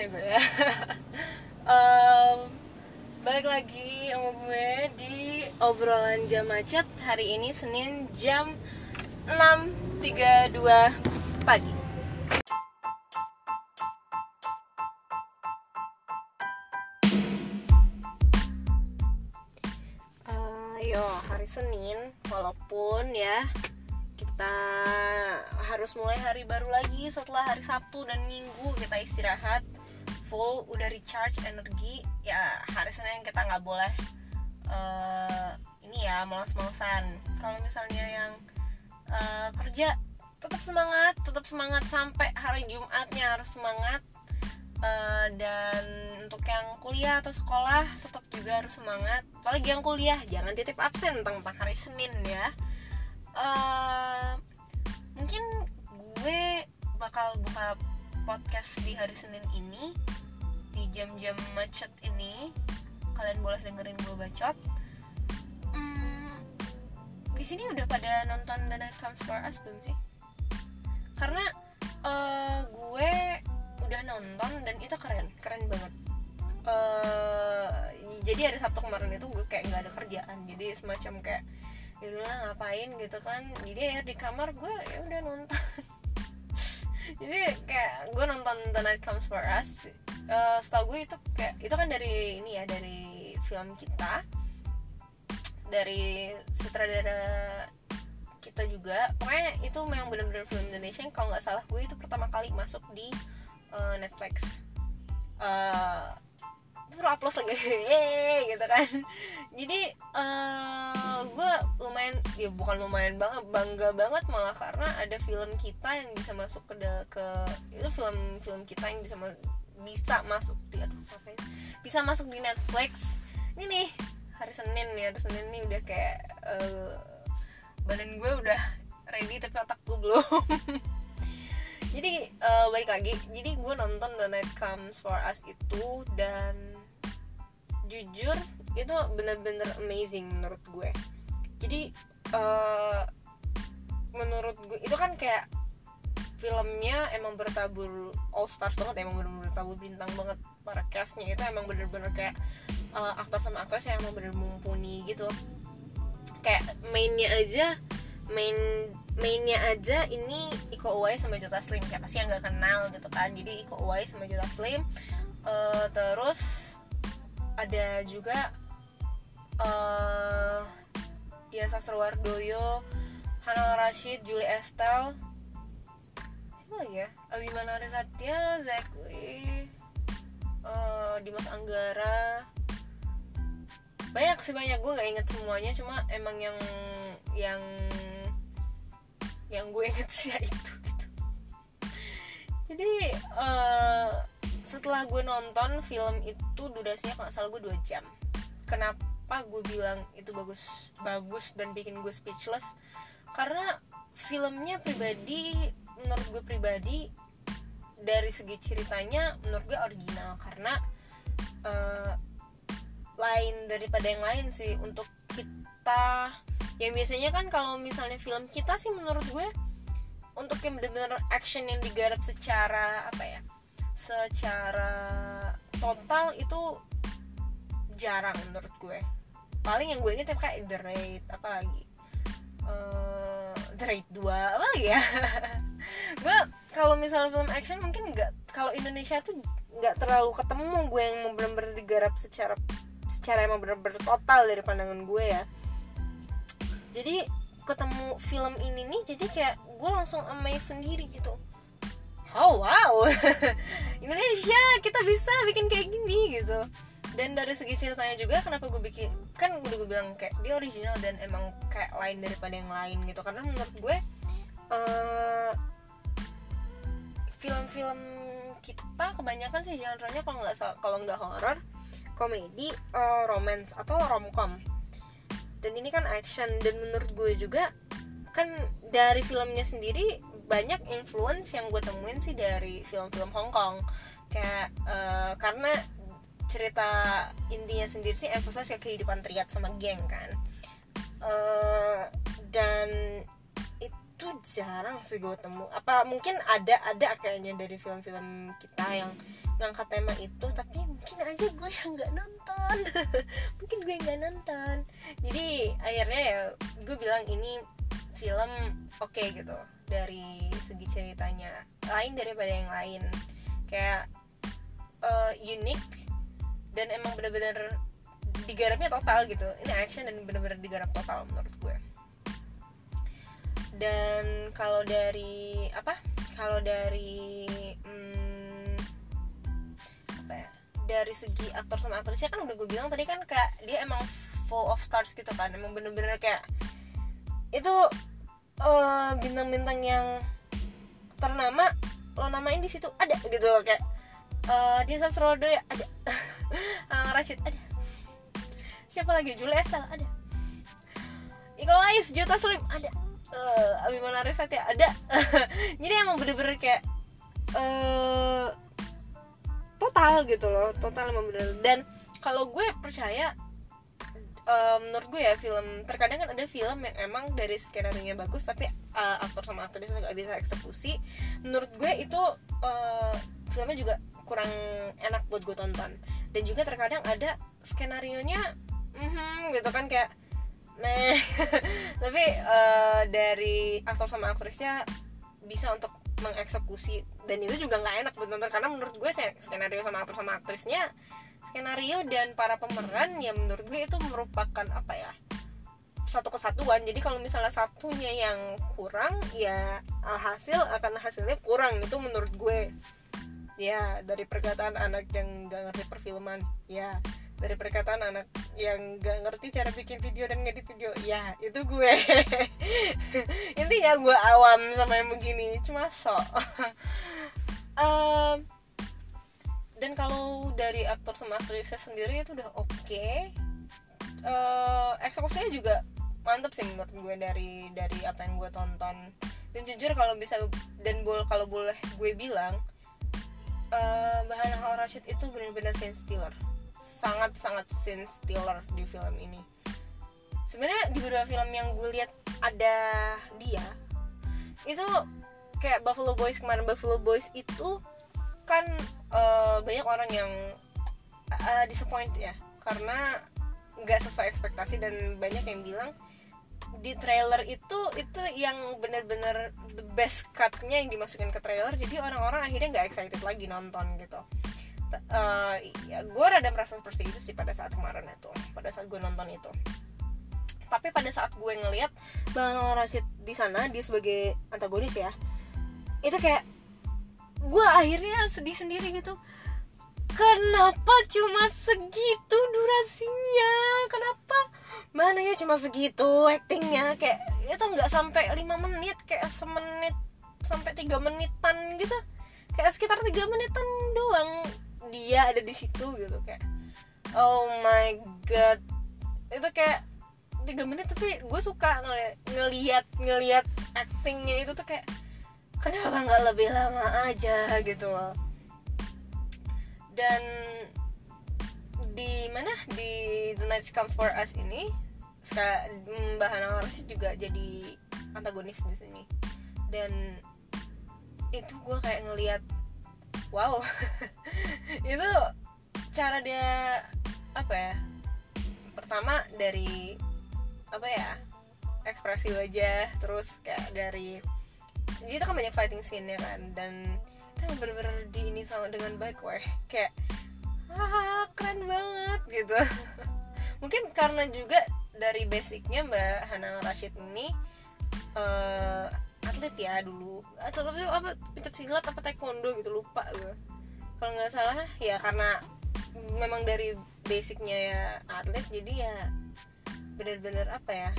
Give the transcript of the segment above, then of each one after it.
ya gue ya. Em, Balik lagi sama gue di obrolan jam macet. Hari ini Senin jam 6.32 pagi. Yo, hari Senin Walaupun ya kita harus mulai hari baru lagi setelah hari Sabtu dan Minggu kita istirahat full udah recharge energi ya hari Senin kita nggak boleh eh, ini ya malas-malasan. Kalau misalnya yang eh, kerja tetap semangat tetap semangat sampai hari Jumatnya harus semangat. Eh, dan untuk yang kuliah atau sekolah tetap juga harus semangat. Apalagi yang kuliah jangan titip absen tentang hari Senin ya. Eh, mungkin gue bakal buka podcast di hari Senin ini di jam-jam macet ini kalian boleh dengerin gue bacot. Hmm, di sini udah pada nonton The Night Comes For Us belum sih? Karena eh, gue udah nonton dan itu keren keren banget. Eh jadi hari Sabtu kemarin itu gue kayak nggak ada kerjaan jadi semacam kayak ya ngapain? gitu kan. Jadi ya di kamar gue ya udah nonton jadi kayak gue nonton The Night Comes For Us Eh, setahu gue itu kayak itu kan dari ini ya dari film kita. Dari sutradara kita juga. Pokoknya itu memang bener-bener film Indonesia yang kalau nggak salah gue itu pertama kali masuk di eh, Netflix. Eh, upload lagi gitu kan. Jadi eh, gue lumayan ya bukan lumayan banget bangga banget malah karena ada film kita yang bisa masuk ke ke itu film film kita yang bisa bisa masuk di aduh ya? bisa masuk di Netflix. Ini nih hari Senin nih hari Senin nih udah kayak eh, badan gue udah ready tapi otak gue belum. Jadi eh, balik lagi. Jadi gue nonton The Night Comes For Us itu dan jujur itu bener-bener amazing menurut gue. Jadi eh, menurut gue itu kan kayak filmnya emang bertabur all stars banget emang bener-bener bertabur bintang banget. Para castnya itu emang bener-bener kayak eh, aktor sama aktris yang emang bener mumpuni gitu. Kayak mainnya aja main mainnya aja ini Iko Uwais sama Jota Slim. Siapa sih yang nggak kenal gitu kan. Jadi Iko Uwais sama Jota Slim Eh, terus ada juga eh Dian Sastrowardoyo Hanal Rashid Julie Estelle. Siapa lagi ya? Abimana Satya Zekli eh, Dimas Anggara. Banyak sih banyak. Gue nggak inget semuanya cuma emang yang yang yang gue inget sih ya itu gitu. Jadi eh, setelah gue nonton film itu durasinya kalau salah gue dua jam. Kenapa gue bilang itu bagus bagus dan bikin gue speechless? Karena filmnya pribadi menurut gue pribadi dari segi ceritanya menurut gue original. Karena eh, lain daripada yang lain sih. Untuk kita yang biasanya kan kalau misalnya film kita sih menurut gue untuk yang benar-benar action yang digarap secara apa ya secara total itu jarang menurut gue. Paling yang gue inget ya kayak The Raid apalagi? Eh, The Raid 2 apa lagi ya? Gue kalau misalnya film action mungkin nggak kalau Indonesia tuh nggak terlalu ketemu gue yang mau benar-benar digarap secara secara emang benar-benar total dari pandangan gue ya. Jadi ketemu film ini nih jadi kayak gue langsung amazed sendiri gitu oh wow. Indonesia kita bisa bikin kayak gini gitu. Dan dari segi ceritanya juga kenapa gue bikin kan udah gue bilang kayak dia original dan emang kayak lain daripada yang lain gitu. Karena menurut gue eh, film-film kita kebanyakan sih genre-nya kalau nggak kalau nggak horror komedi eh, romance atau romcom. Dan ini kan action. Dan menurut gue juga kan dari filmnya sendiri banyak influence yang gue temuin sih dari film-film Hong Kong. Kayak eh, karena cerita intinya sendiri sih emphasize ke kehidupan triad sama geng kan. Eh, dan itu jarang sih gue temu. Apa mungkin ada ada kayaknya dari film-film kita yang ngangkat tema itu tapi mungkin aja gue yang nggak nonton. Mungkin gue nggak nonton. Jadi akhirnya ya gue bilang ini film oke okay gitu dari segi ceritanya lain daripada yang lain. Kayak uh, unik dan emang bener-bener digarapnya total gitu. Ini action dan bener-bener digarap total menurut gue. Dan kalau dari apa? Kalau dari hmm, apa ya? Dari segi aktor sama aktrisnya kan udah gue bilang tadi kan kayak dia emang full of stars gitu kan. Emang bener-bener kayak itu uh, bintang-bintang yang ternama lo namain di situ ada gitu loh kayak uh, Dia Sastrodo ya ada. Uh, Rashid ada. Siapa lagi? Julia Estelle ada. Iko Ais Juta Slim ada. Uh, Abimana Resatya ada. Jadi emang bener-bener kayak uh, total gitu loh total emang bener dan kalau gue percaya uh, menurut gue ya film terkadang kan ada film yang emang dari skenario nya bagus tapi uh, aktor sama aktrisnya nggak bisa eksekusi. Menurut gue itu uh, filmnya juga kurang enak buat gue tonton. Dan juga terkadang ada skenario nya mm -hmm, gitu kan kayak nah tapi uh, dari aktor sama aktrisnya bisa untuk mengeksekusi. Dan itu juga nggak enak buat nonton karena menurut gue skenario sama aktor sama aktrisnya skenario dan para pemeran ya menurut gue itu merupakan apa ya satu kesatuan. Jadi kalau misalnya satunya yang kurang ya hasil akan hasilnya kurang. Itu menurut gue. Ya dari perkataan anak yang nggak ngerti perfilman. Ya dari perkataan anak yang gak ngerti cara bikin video dan ngedit video. Ya itu gue. Intinya gue awam sama yang begini. Cuma sok. Um, dan kalau dari aktor sama aktrisnya sendiri itu udah oke. Okay. uh, eksekusinya juga mantep sih menurut gue dari dari apa yang gue tonton. Dan jujur kalau bisa dan bol kalau boleh gue bilang uh, bahan Al Rashid itu benar-benar scene stealer. Sangat sangat scene stealer di film ini. Sebenarnya di beberapa film yang gue lihat ada dia itu kayak Buffalo Boys kemarin Buffalo Boys itu kan uh, banyak orang yang uh, disappoint ya. Karena nggak sesuai ekspektasi dan banyak yang bilang di trailer itu itu yang bener-bener the best cutnya yang dimasukin ke trailer. Jadi orang-orang akhirnya nggak excited lagi nonton gitu. Uh, ya gue rada merasa seperti itu sih pada saat kemarin itu pada saat gue nonton itu. Tapi pada saat gue ngelihat bang Rashid di sana dia sebagai antagonis ya itu kayak gue akhirnya sedih sendiri gitu. Kenapa cuma segitu durasinya? Kenapa? Mana ya cuma segitu actingnya? Kayak itu nggak sampai lima menit kayak semenit sampai tiga menitan gitu. Kayak sekitar tiga menitan doang dia ada di situ gitu kayak oh my god. Itu kayak tiga menit tapi gue suka ngeliat ngeliat ngeliat actingnya itu tuh kayak kenapa nggak lebih lama aja gitu loh? Dan di mana? Di The Night Come For Us ini Mbak Hana Warsi juga jadi antagonis di sini. Dan itu gue kayak ngeliat wow. Itu cara dia apa ya? Pertama dari apa ya? Ekspresi wajah terus kayak dari jadi itu kan banyak fighting scene ya kan dan itu bener-bener di ini sama dengan baik weh. Kayak ah keren banget gitu. Mungkin karena juga dari basicnya mbak Hana Rashid ini uh, atlet ya dulu. Atau apa apa pencet silat apa taekwondo gitu lupa gue kalau nggak salah ya karena memang dari basicnya ya atlet jadi ya bener-bener apa ya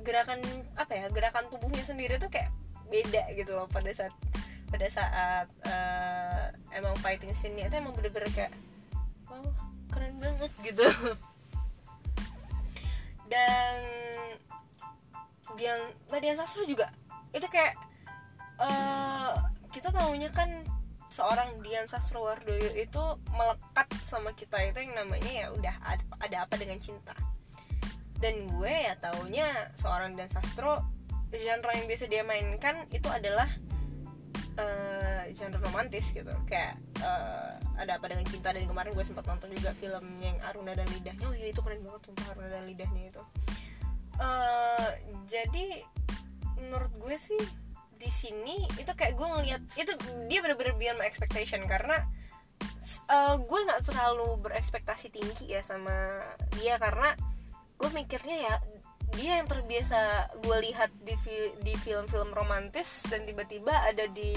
gerakan apa ya gerakan tubuhnya sendiri tuh kayak beda gitu loh pada saat pada saat uh, emang fighting scene-nya itu emang bener-bener kayak wow keren banget gitu. Dan Dian Mbak Dian Sastro juga itu kayak uh, kita tahunya kan seorang Dian Sastrowardoyo itu melekat sama kita itu yang namanya ya udah ada, ada apa dengan cinta. Dan gue ya taunya seorang Dian Sastro genre yang biasa dia mainkan itu adalah uh, genre romantis gitu. Kayak uh, ada apa dengan cinta dan kemarin gue sempat nonton juga filmnya yang Aruna dan lidahnya. Oh iya itu keren banget sumpah Aruna dan lidahnya itu. Uh, jadi menurut gue sih di sini itu kayak gue ngeliat itu dia bener-bener beyond my expectation karena uh, gue nggak terlalu berekspektasi tinggi ya sama dia karena gue mikirnya ya dia yang terbiasa gue lihat di di film-film romantis dan tiba-tiba ada di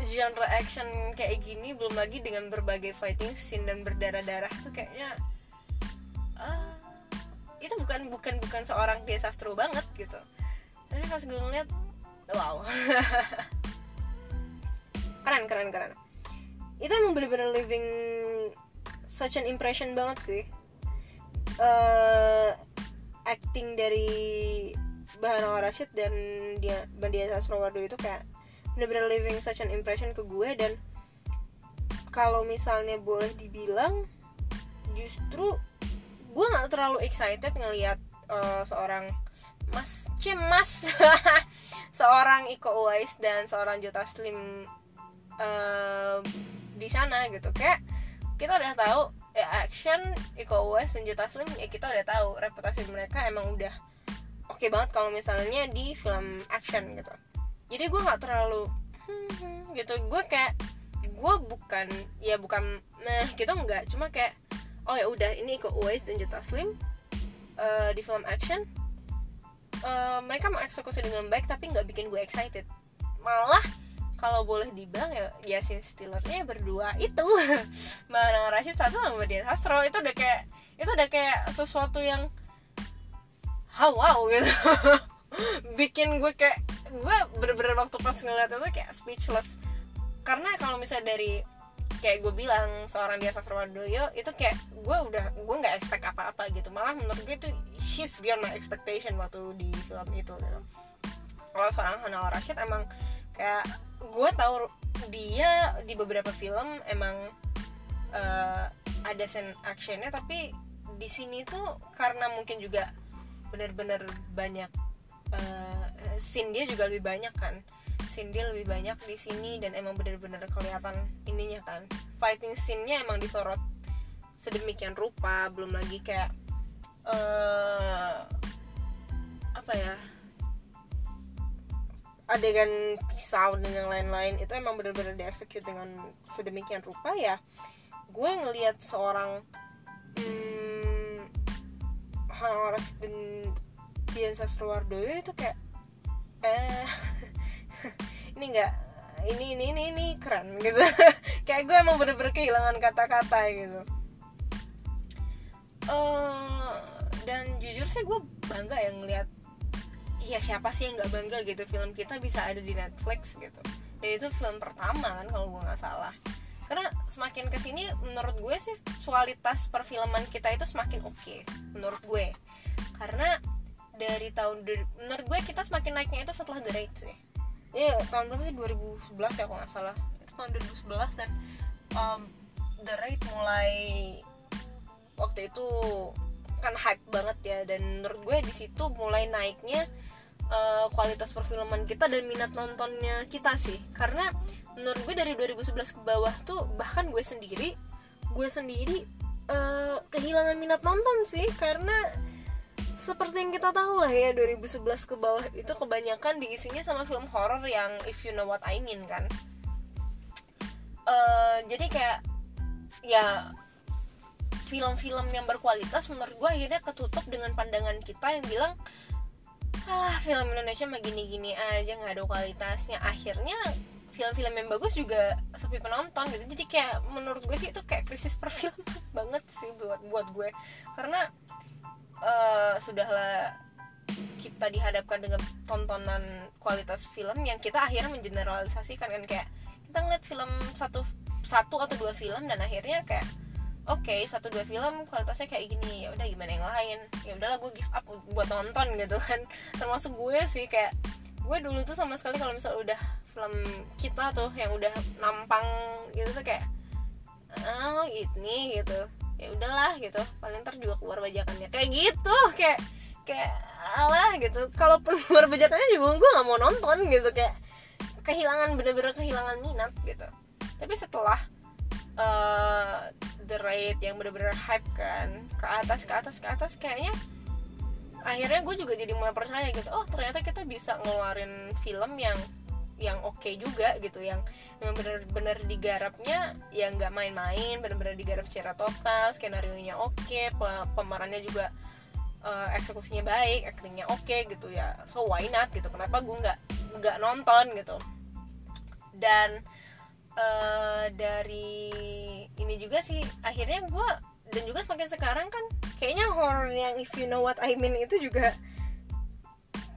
eh, genre action kayak gini belum lagi dengan berbagai fighting scene dan berdarah-darah tuh kayaknya uh, itu bukan bukan bukan seorang desastro banget gitu. Tapi pas gue ngeliat wow. Keren keren keren. Itu emang bener-bener living such an impression banget sih. Uh, acting dari Bahana Rashid dan dia Bandia Sastrowardo itu kayak bener-bener living such an impression ke gue dan kalau misalnya boleh dibilang justru gue nggak terlalu excited ngelihat uh, seorang Mas Cimas seorang Iko Uwais dan seorang Jota Slim uh, di sana gitu. Kayak kita udah tahu ya action Iko Uwais dan Jota Slim ya kita udah tahu reputasi mereka emang udah oke okay banget kalau misalnya di film action gitu. Jadi gue nggak terlalu hmm, gitu. Gue kayak gue bukan ya bukan nah gitu enggak cuma kayak oh ya udah ini Iko Uwais dan Jota Slim uh, di film action. Uh, mereka mengeksekusi dengan baik tapi nggak bikin gue excited. Malah kalau boleh dibilang ya Yasin Stillernya berdua itu. Mbak Rashid satu sama dia Sastro. Itu udah kayak itu udah kayak sesuatu yang how wow gitu. Bikin gue kayak gue bener-bener waktu pas ngeliat itu kayak speechless. Karena kalau misalnya dari kayak gue bilang seorang dia Sastrowardoyo itu kayak gue udah gue nggak expect apa-apa gitu. Malah menurut gue itu she's beyond my expectation waktu di film itu gitu. Kalau seorang Hanal Rashid emang kayak gue tahu dia di beberapa film emang uh, ada scene actionnya tapi di sini tuh karena mungkin juga benar-benar banyak uh, scene dia juga lebih banyak kan. Scene dia lebih banyak di sini dan emang benar-benar kelihatan ininya kan. Fighting scene-nya emang disorot sedemikian rupa belum lagi kayak uh, apa ya adegan pisau dan yang lain-lain itu emang bener-bener dieksekut dengan sedemikian rupa ya. Gue ngelihat seorang hmm, Horace dan Dian Sastrowardoyo itu kayak eh ini enggak ini ini ini ini keren gitu. Kayak gue emang bener-bener kehilangan kata-kata gitu. Uh, dan jujur sih gue bangga yang ngeliat ya siapa sih yang nggak bangga gitu? Film kita bisa ada di Netflix gitu. Dan itu film pertama kan kalau gue nggak salah. Karena semakin ke sini menurut gue sih kualitas perfilman kita itu semakin oke okay, menurut gue. Karena dari tahun menurut gue kita semakin naiknya itu setelah The Raid sih. Ya tahun berapa sih? 2011 ya kalau nggak salah. Itu tahun 2011 dan um, The Raid mulai waktu itu kan hype banget ya. Dan menurut gue di situ mulai naiknya uh, kualitas perfilman kita dan minat nontonnya kita sih. Karena menurut gue dari 2011 ke bawah tuh bahkan gue sendiri gue sendiri uh, kehilangan minat nonton sih. Karena seperti yang kita tahu lah ya 2011 ke bawah itu kebanyakan diisinya sama film horror yang if you know what I mean kan. Uh, jadi kayak ya film-film yang berkualitas menurut gue akhirnya ketutup dengan pandangan kita yang bilang alah film Indonesia mah gini-gini aja nggak ada kualitasnya. Akhirnya film-film yang bagus juga sepi penonton gitu. Jadi kayak menurut gue sih itu kayak krisis perfilman banget sih buat buat gue. Karena uh, sudahlah kita dihadapkan dengan tontonan kualitas film yang kita akhirnya mengeneralisasikan kan. Kayak kita ngeliat film satu satu atau dua film dan akhirnya kayak oke okay, satu dua film kualitasnya kayak gini. Ya udah gimana yang lain? Ya udahlah gue give up buat nonton gitu kan. Termasuk gue sih kayak gue dulu tuh sama sekali kalau misalnya udah film kita tuh yang udah nampang gitu tuh kayak oh ini gitu. Ya udahlah gitu. Paling ntar juga keluar bajakannya. Kayak gitu kayak kayak alah gitu. Kalaupun keluar bajakannya juga gue nggak mau nonton gitu kayak kehilangan bener-bener kehilangan minat gitu. Tapi setelah uh, the rate yang bener-bener hype kan. Ke atas ke atas ke atas kayaknya akhirnya gue juga jadi mulai percaya gitu. Oh ternyata kita bisa ngeluarin film yang yang oke okay juga gitu yang memang bener-bener digarapnya ya nggak main-main bener-bener digarap secara total skenario nya oke okay, pemerannya juga uh, eksekusinya baik actingnya oke okay, gitu ya. So why not gitu? Kenapa gue nggak nggak nonton gitu? Dan uh, dari ini juga sih akhirnya gue dan juga semakin sekarang kan kayaknya horror yang if you know what I mean itu juga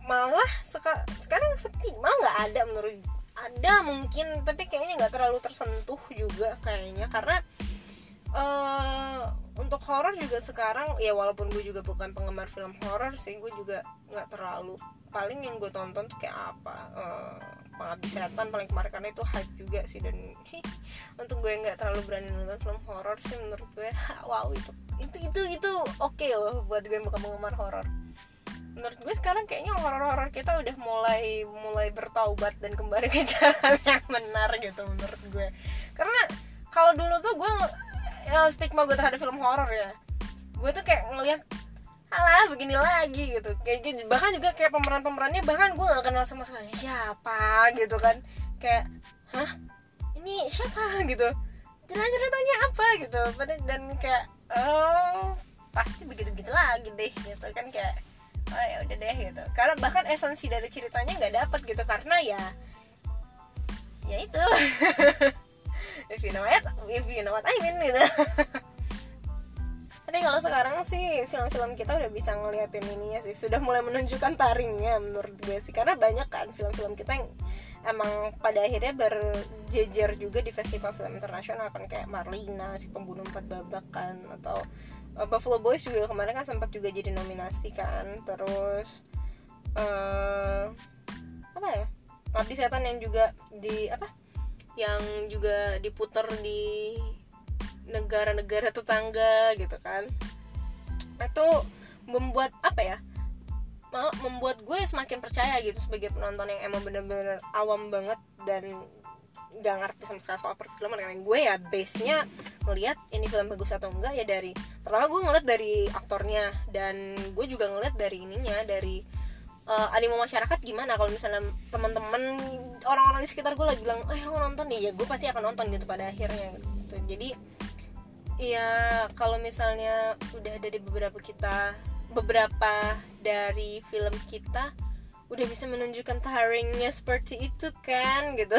malah seka sekarang sepi. Malah nggak ada menurut ada mungkin tapi kayaknya nggak terlalu tersentuh juga kayaknya. Karena uh, untuk horror juga sekarang ya walaupun gue juga bukan penggemar film horror sih gue juga nggak terlalu paling yang gue tonton tuh kayak apa? Uh, pengabdi setan paling kemarin karena itu hype juga sih dan hi, untuk gue nggak terlalu berani nonton film horror sih menurut gue wow itu itu itu itu oke okay loh buat gue bukan penggemar horror menurut gue sekarang kayaknya horor-horor kita udah mulai mulai bertaubat dan kembali ke jalan yang benar gitu menurut gue. Karena kalau dulu tuh gue ya, stigma gue terhadap film horor ya gue tuh kayak ngelihat alah begini lagi gitu. Kayak bahkan juga kayak pemeran pemerannya bahkan gue gak kenal sama sekali. Siapa gitu kan. Kayak hah? Ini siapa? Gitu. Jalan ceritanya apa? Gitu. Dan kayak oh pasti begitu begitu lagi deh gitu kan. Kayak oh ya udah deh gitu. Karena bahkan esensi dari ceritanya nggak dapet gitu. Karena ya ya itu. If you know what if you know what I mean gitu tapi kalau sekarang sih film-film kita udah bisa ngeliatin ininya sih. Sudah mulai menunjukkan taringnya menurut gue sih. Karena banyak kan film-film kita yang emang pada akhirnya berjejer juga di festival film internasional kan. Kayak Marlina si pembunuh empat babak kan. Atau uh, Buffalo Boys juga kemarin kan sempat juga jadi nominasi kan. Terus uh, apa ya? Abdi Setan yang juga di apa? Yang juga diputer di negara-negara tetangga gitu kan. Itu membuat apa ya membuat gue semakin percaya gitu sebagai penonton yang emang bener-bener awam banget dan nggak ngerti sama sekali soal perfilman. Karena gue ya base nya ngelihat ini film bagus atau enggak ya dari pertama gue ngeliat dari aktornya dan gue juga ngeliat dari ininya dari uh, animo masyarakat gimana. Kalau misalnya teman-teman orang-orang di sekitar gue lagi bilang eh lo nonton nih? Ya gue pasti akan nonton gitu pada akhirnya gitu. Jadi ya kalau misalnya udah dari beberapa kita beberapa dari film kita udah bisa menunjukkan tiringnya seperti itu kan gitu.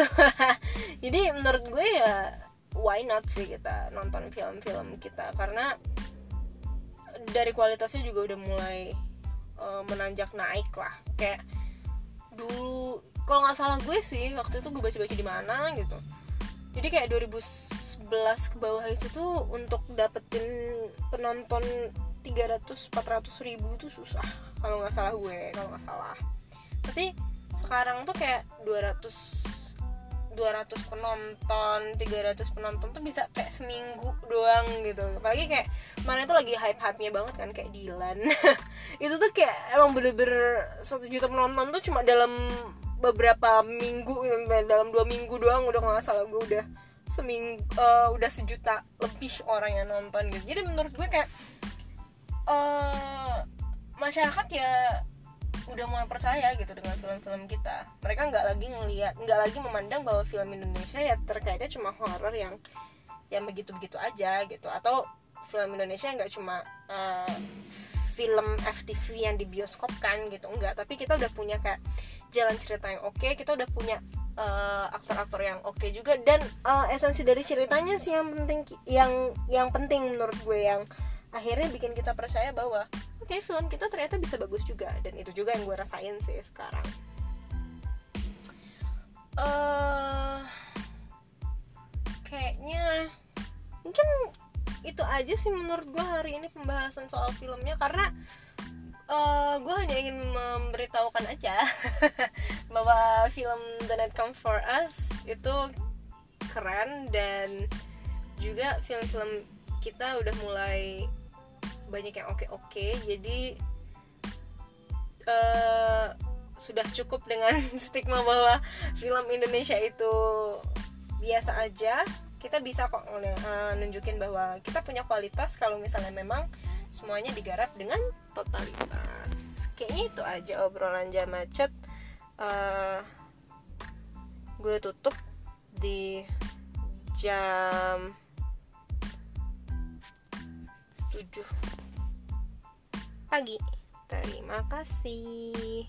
Jadi menurut gue ya why not sih kita nonton film-film kita? Karena dari kualitasnya juga udah mulai uh, menanjak naik lah. Kayak dulu kalau nggak salah gue sih waktu itu gue baca-baca di mana gitu. Jadi kayak 2011 ke bawah itu tuh untuk dapetin penonton 300 400 ribu tuh susah kalau nggak salah gue kalau nggak salah. Tapi sekarang tuh kayak 200 200 penonton 300 penonton tuh bisa kayak seminggu doang gitu. Apalagi kayak mana itu lagi hype-hype-nya banget kan kayak Dilan. Itu tuh kayak emang bener-bener satu juta penonton tuh cuma dalam beberapa minggu dalam dua minggu doang udah nggak salah gue udah seminggu uh, udah sejuta lebih orang yang nonton gitu. Jadi menurut gue kayak uh, masyarakat ya udah mulai percaya gitu dengan film-film kita. Mereka nggak lagi ngelihat nggak lagi memandang bahwa film Indonesia ya terkaitnya cuma horror yang yang begitu-begitu aja gitu. Atau film Indonesia nggak cuma uh, film FTV yang di bioskop kan gitu. Enggak tapi kita udah punya kayak jalan cerita yang oke okay, kita udah punya uh, aktor-aktor yang oke okay juga. Dan uh, esensi dari ceritanya sih yang penting yang yang penting menurut gue yang akhirnya bikin kita percaya bahwa oke okay, film kita ternyata bisa bagus juga. Dan itu juga yang gue rasain sih sekarang. Uh, kayaknya mungkin itu aja sih menurut gue hari ini pembahasan soal filmnya karena uh, gue hanya ingin memberitahukan aja bahwa film The Night Come For Us itu keren dan juga film-film kita udah mulai banyak yang oke oke jadi uh, sudah cukup dengan stigma bahwa film Indonesia itu biasa aja kita bisa kok uh, nunjukin bahwa kita punya kualitas kalau misalnya memang semuanya digarap dengan totalitas. Kayaknya itu aja obrolan jam macet. Uh, gue tutup di jam 7 pagi. Terima kasih